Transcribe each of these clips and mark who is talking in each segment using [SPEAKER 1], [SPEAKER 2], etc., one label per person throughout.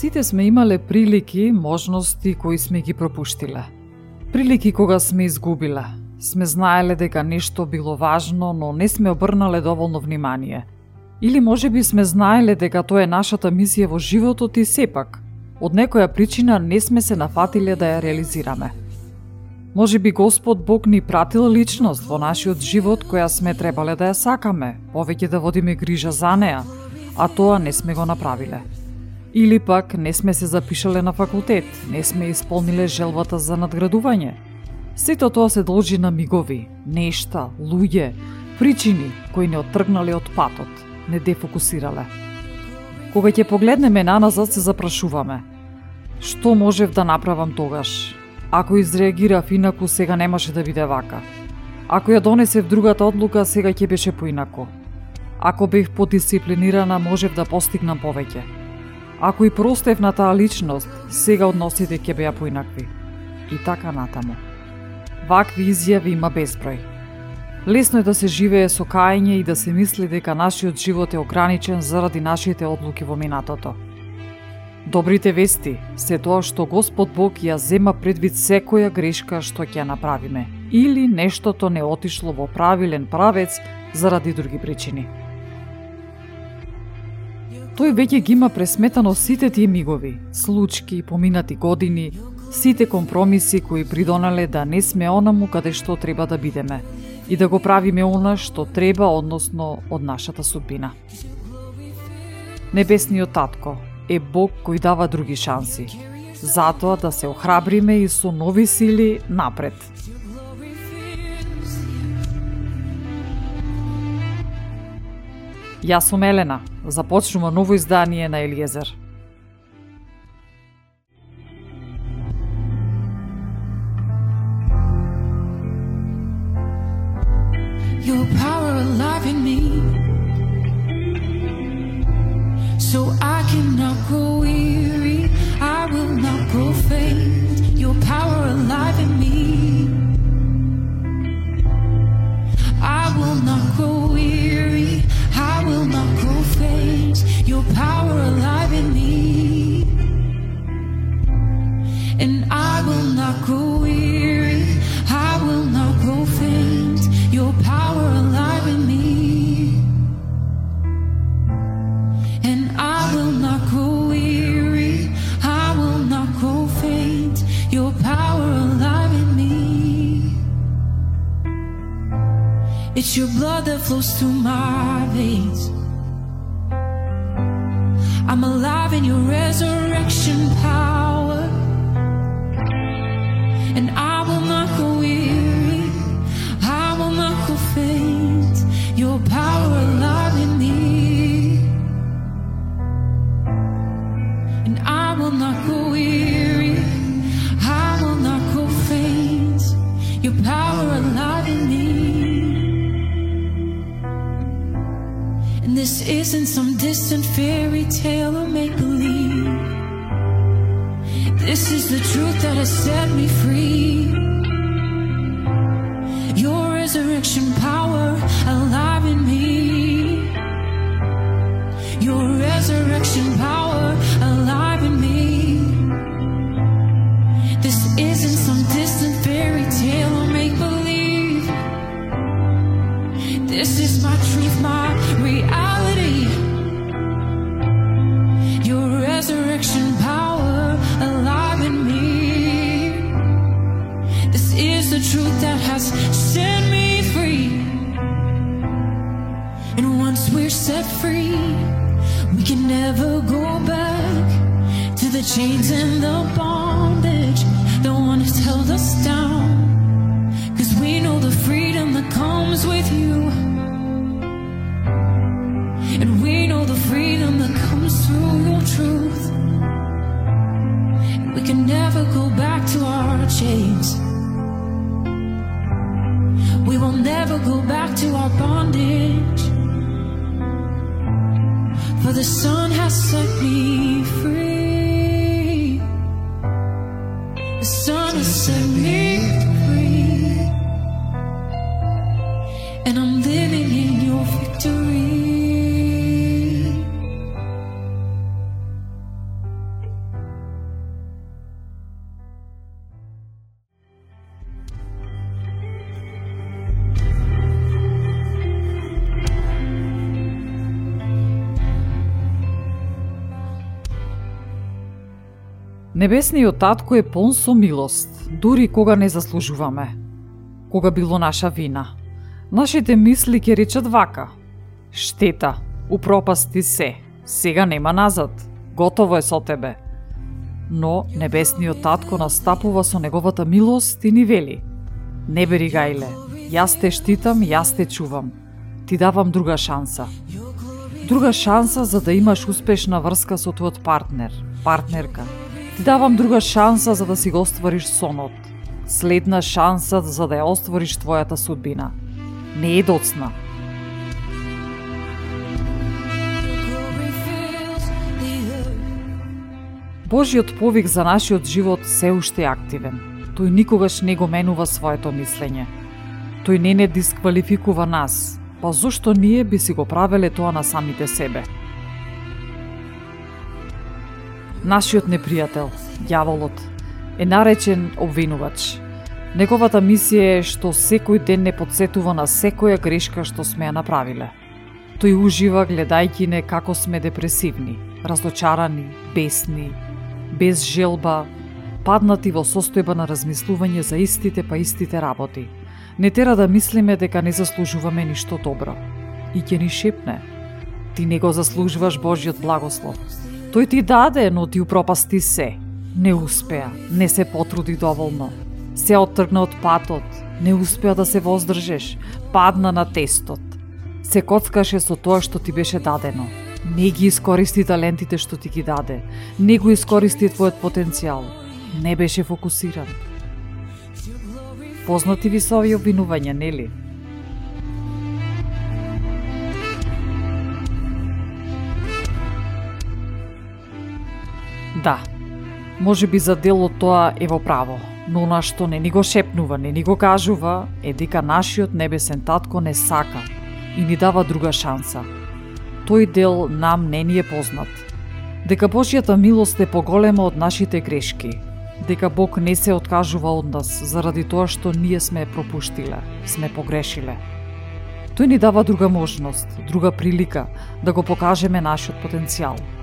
[SPEAKER 1] Сите сме имале прилики, можности кои сме ги пропуштиле. Прилики кога сме изгубиле. Сме знаеле дека нешто било важно, но не сме обрнале доволно внимание. Или може би сме знаеле дека тоа е нашата мисија во животот и сепак, од некоја причина не сме се нафатиле да ја реализираме. Може би Господ Бог ни пратил личност во нашиот живот која сме требале да ја сакаме, повеќе да водиме грижа за неа, а тоа не сме го направиле. Или пак не сме се запишале на факултет, не сме исполниле желбата за надградување. Сето тоа се должи на мигови, нешта, луѓе, причини кои не оттргнале од патот, не дефокусирале. Кога ќе погледнеме на назад се запрашуваме. Што можев да направам тогаш? Ако изреагирав инаку, сега немаше да биде вака. Ако ја донесев другата одлука, сега ќе беше поинако. Ако бев подисциплинирана, можев да постигнам повеќе. Ако и простевната личност, сега односите ќе беа поинакви. И така натаму. Вакви изјави има безброј. Лесно е да се живее со кајање и да се мисли дека нашиот живот е ограничен заради нашите одлуки во минатото. Добрите вести се тоа што Господ Бог ја зема предвид секоја грешка што ќе направиме или нештото не отишло во правилен правец заради други причини. Тој веќе ги има пресметано сите тие мигови, случки, поминати години, сите компромиси кои придонале да не сме онаму каде што треба да бидеме и да го правиме она што треба, односно од нашата судбина. Небесниот татко е Бог кој дава други шанси, затоа да се охрабриме и со нови сили напред. Јас сум Елена. Започнува ново издание на Елиезер. It's your blood that flows through my veins. I'm alive in your resurrection power. Isn't some distant fairy tale or make believe. This is the truth that has set me free. Your resurrection power chains. We will never go back to our
[SPEAKER 2] bondage, for the sun has set me free.
[SPEAKER 1] Небесниот татко е полн со милост, дури кога не заслужуваме. Кога било наша вина. Нашите мисли ќе речат вака. Штета, упропасти се, сега нема назад, готово е со тебе. Но небесниот татко настапува со неговата милост и ни вели. Не бери гајле, јас те штитам, јас те чувам. Ти давам друга шанса. Друга шанса за да имаш успешна врска со твојот партнер, партнерка, давам друга шанса за да си го оствариш сонот. Следна шанса за да ја оствариш твојата судбина. Не е доцна. Божиот повик за нашиот живот се уште е активен. Тој никогаш не го менува своето мислење. Тој не не дисквалификува нас, па зошто ние би си го правеле тоа на самите себе? Нашиот непријател, ѓаволот, е наречен обвинувач. Неговата мисија е што секој ден не подсетува на секоја грешка што сме ја направиле. Тој ужива гледајќи не како сме депресивни, разочарани, бесни, без желба, паднати во состојба на размислување за истите па истите работи. Не тера да мислиме дека не заслужуваме ништо добро. И ќе ни шепне, ти не го заслужуваш Божиот благослов Тој ти даде, но ти упропасти се. Не успеа, не се потруди доволно. Се оттргна од патот, не успеа да се воздржеш, падна на тестот. Се коцкаше со тоа што ти беше дадено. Не ги искористи талентите што ти ги даде. Не го искористи твојот потенцијал. Не беше фокусиран. Познати ви се овие обвинувања, нели? Да, може би за дело тоа е во право, но на што не ни го шепнува, не ни го кажува, е дека нашиот небесен татко не сака и ни дава друга шанса. Тој дел нам не ни е познат. Дека Божјата милост е поголема од нашите грешки, дека Бог не се откажува од нас заради тоа што ние сме пропуштиле, сме погрешиле. Тој ни дава друга можност, друга прилика да го покажеме нашиот потенцијал –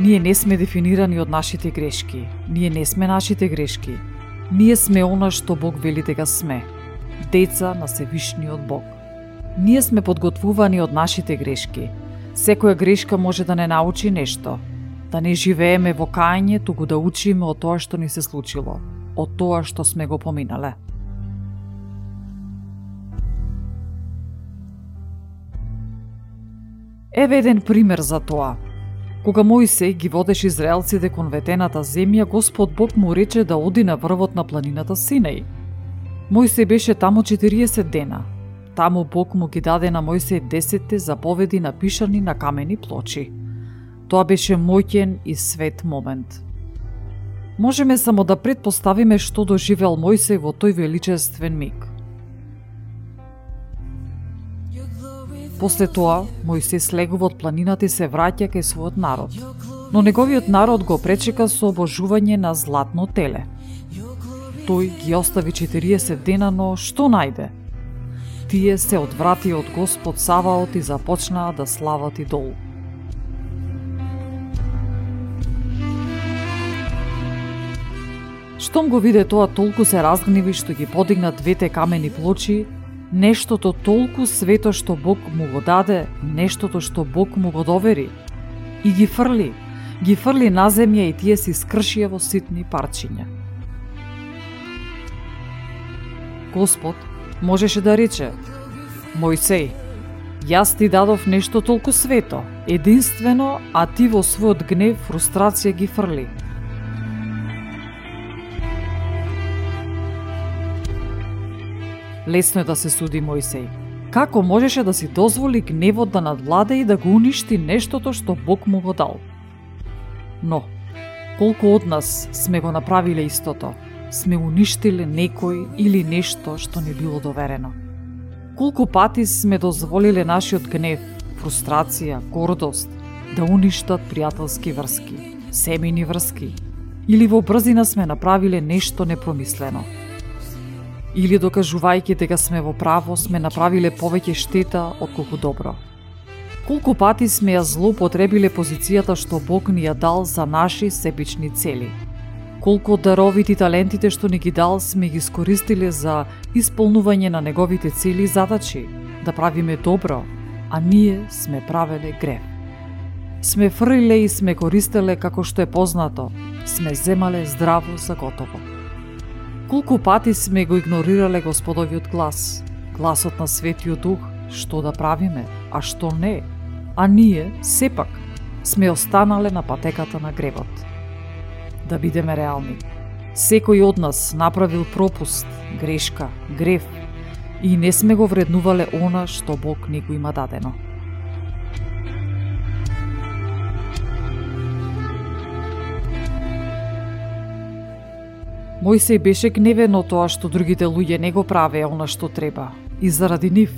[SPEAKER 1] Ние не сме дефинирани од нашите грешки. Ние не сме нашите грешки. Ние сме она што Бог вели дека сме. Деца на Севишниот Бог. Ние сме подготвувани од нашите грешки. Секоја грешка може да не научи нешто. Да не живееме во кајање, туку да учиме од тоа што ни се случило. Од тоа што сме го поминале. Еве еден пример за тоа – Кога Мојсей ги водеше израелците кон ветената земја, Господ Бог му рече да оди на врвот на планината Синеј. Мојсей беше таму 40 дена. Таму Бог му ги даде на Мојсей 10 заповеди напишани на камени плочи. Тоа беше моќен и свет момент. Можеме само да предпоставиме што доживел Мојсей во тој величествен миг. После тоа, Мојсе слегува од планината и се враќа кај својот народ. Но неговиот народ го пречека со обожување на златно теле. Тој ги остави 40 дена, но што најде? Тие се одврати од Господ Саваот и започнаа да слават и долу. Штом го виде тоа, толку се разгневи што ги подигна двете камени плочи нештото толку свето што Бог му го даде, нештото што Бог му го довери. И ги фрли, ги фрли на земја и тие се скршија во ситни парчиња. Господ можеше да рече, Мојсей, јас ти дадов нешто толку свето, единствено, а ти во својот гнев, фрустрација ги фрли. Лесно е да се суди Мојсей. Како можеше да си дозволи гневот да надвладе и да го уништи нештото што Бог му го дал? Но, колку од нас сме го направиле истото? Сме уништиле некој или нешто што не било доверено? Колку пати сме дозволиле нашиот гнев, фрустрација, гордост да уништат пријателски врски, семени врски, или во брзина сме направиле нешто непромислено. Или докажувајќи дека сме во право, сме направиле повеќе штета од колку добро. Колку пати сме ја злоупотребиле позицијата што Бог ни ја дал за наши себични цели. Колку од даровите и талентите што ни ги дал сме ги искористиле за исполнување на неговите цели и задачи, да правиме добро, а ние сме правеле грев. Сме фрлиле и сме користеле како што е познато, сме земале здраво за готово. Колку пати сме го игнорирале Господовиот глас, гласот на Светиот Дух, што да правиме, а што не, а ние, сепак, сме останале на патеката на гревот. Да бидеме реални. Секој од нас направил пропуст, грешка, грев и не сме го вреднувале она што Бог ни го има дадено. Мојсей беше гневен од тоа што другите луѓе не го правеа она што треба и заради нив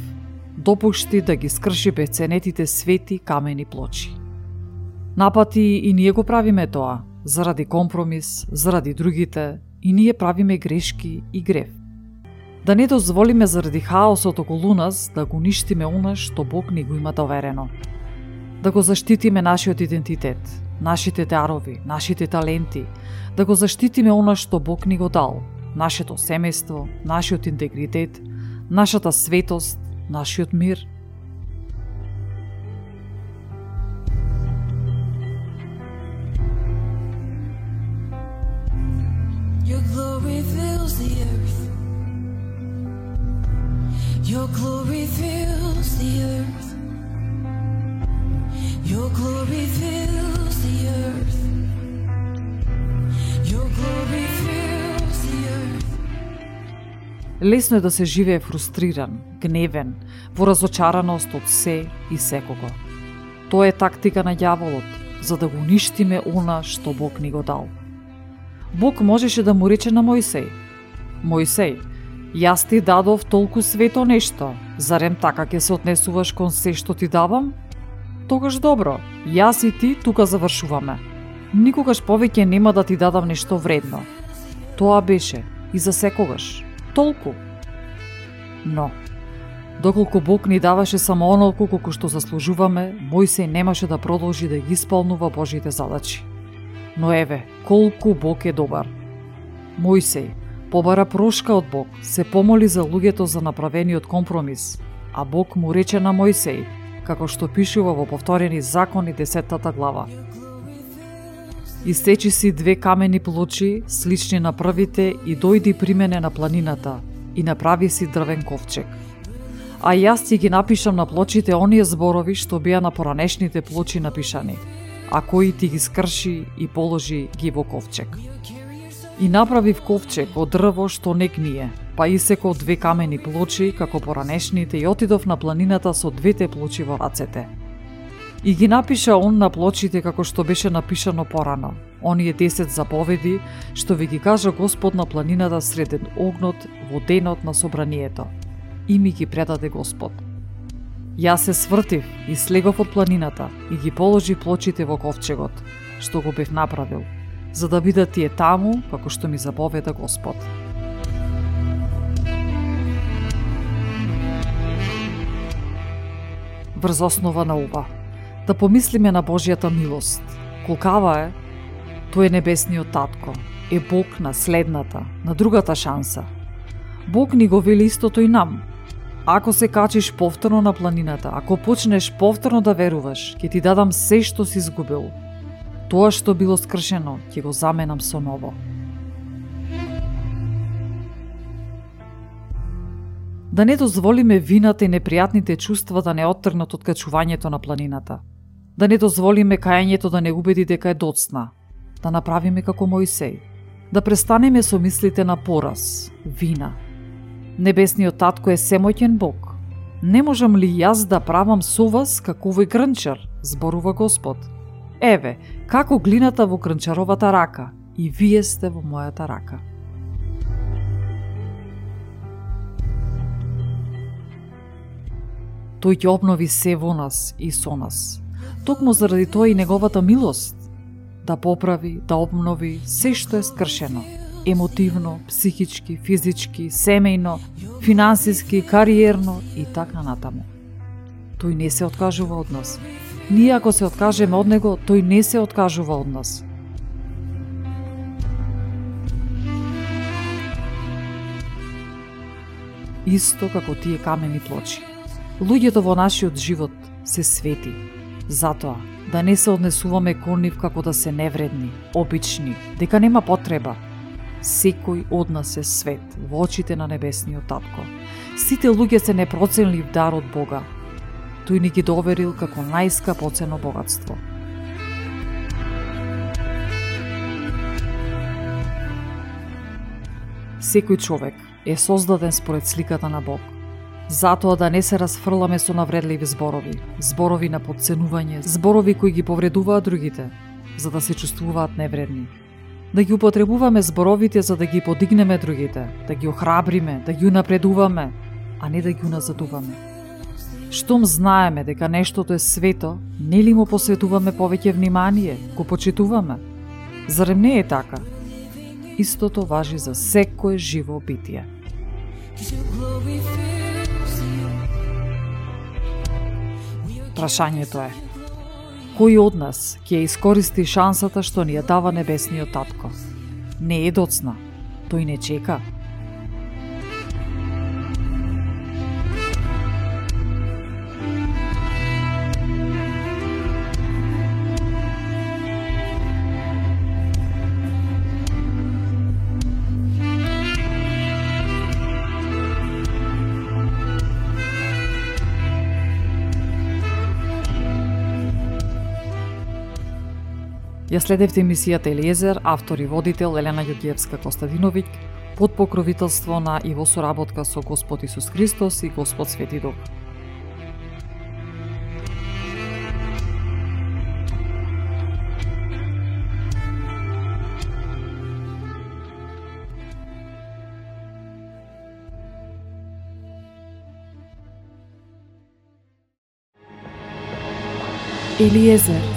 [SPEAKER 1] допушти да ги скрши беценетите свети камени плочи. Напати и ние го правиме тоа, заради компромис, заради другите, и ние правиме грешки и грев. Да не дозволиме заради хаосот околу нас да го ништиме она што Бог ни го има доверено. Да го заштитиме нашиот идентитет, нашите дарови, нашите таленти, да го заштитиме она што Бог ни го дал, нашето семејство, нашиот интегритет, нашата светост, нашиот мир.
[SPEAKER 2] Your glory fills the earth. Your glory fills
[SPEAKER 1] Лесно е да се живее фрустриран, гневен, во разочараност од се и секого. Тоа е тактика на ѓаволот, за да го уништиме она што Бог ни го дал. Бог можеше да му рече на Мојсей, Мојсей, јас ти дадов толку свето нешто, зарем така ќе се однесуваш кон се што ти давам? Тогаш добро, јас и ти тука завршуваме. Никогаш повеќе нема да ти дадам нешто вредно. Тоа беше и за секогаш. Толку. Но, доколку Бог ни даваше само онолку колку што заслужуваме, Мојсей немаше да продолжи да ги исполнува Божите задачи. Но еве, колку Бог е добар. Мојсей побара прошка од Бог, се помоли за луѓето за направениот компромис, а Бог му рече на Мојсей, како што пишува во повторени закони 10 глава. Истечи си две камени плочи, слични на првите, и дојди при мене на планината, и направи си дрвен ковчег. А јас ти ги напишам на плочите оние зборови што беа на поранешните плочи напишани, а кои ти ги скрши и положи ги во ковчег. И направив ковчег од дрво што не гние, па исеков две камени плочи како поранешните и отидов на планината со двете плочи во рацете. И ги напиша он на плочите како што беше напишано порано. Оние 10 заповеди што ви ги кажа Господ на планината среден огнот во денот на собранието. И ми ги предаде Господ. Јас се свртив и слегов од планината и ги положи плочите во ковчегот, што го бев направил, за да бидат тие таму како што ми заповеда Господ. Врз основа на ова, да помислиме на Божјата милост. Колкава е, тој е небесниот татко, е Бог на следната, на другата шанса. Бог ни го вели истото и нам. Ако се качиш повторно на планината, ако почнеш повторно да веруваш, ќе ти дадам се што си изгубил. Тоа што било скршено, ќе го заменам со ново. Да не дозволиме вината и непријатните чувства да не оттргнат од качувањето на планината. Да не дозволиме кајањето да не убеди дека е доцна. Да направиме како Моисеј. Да престанеме со мислите на пораз, вина. Небесниот татко е семоќен Бог. Не можам ли јас да правам со вас како овој грнчар, зборува Господ. Еве, како глината во грнчаровата рака, и вие сте во мојата рака. Тој ќе обнови се во нас и со нас. Токму заради тоа и неговата милост да поправи, да обнови се што е скршено. Емотивно, психички, физички, семејно, финансиски, кариерно и така натаму. Тој не се откажува од нас. Ние ако се откажеме од него, тој не се откажува од нас. Исто како тие камени плочи. Луѓето во нашиот живот се свети. Затоа, да не се однесуваме кон нив како да се невредни, обични, дека нема потреба. Секој од нас е свет во очите на небесниот татко. Сите луѓе се непроценлив дар од Бога. Тој ни ги доверил како најскапоцено богатство. Секој човек е создаден според сликата на Бог затоа да не се расфрламе со навредливи зборови, зборови на подценување, зборови кои ги повредуваат другите, за да се чувствуваат невредни. Да ги употребуваме зборовите за да ги подигнеме другите, да ги охрабриме, да ги напредуваме, а не да ги уназадуваме. Штом знаеме дека нештото е свето, нели му посветуваме повеќе внимание, го почитуваме? Зарем не е така? Истото важи за секое живо битие.
[SPEAKER 2] Your glory fills
[SPEAKER 1] Прашањето е, кој од нас ќе искористи шансата што ни ја дава небесниот татко? Не е доцна, тој не чека. Ја следевте емисијата Елиезер, автор и водител Елена Јогиевска Костадиновиќ, под покровителство на и во соработка со Господ Исус Христос и Господ Свети Дух. Eliezer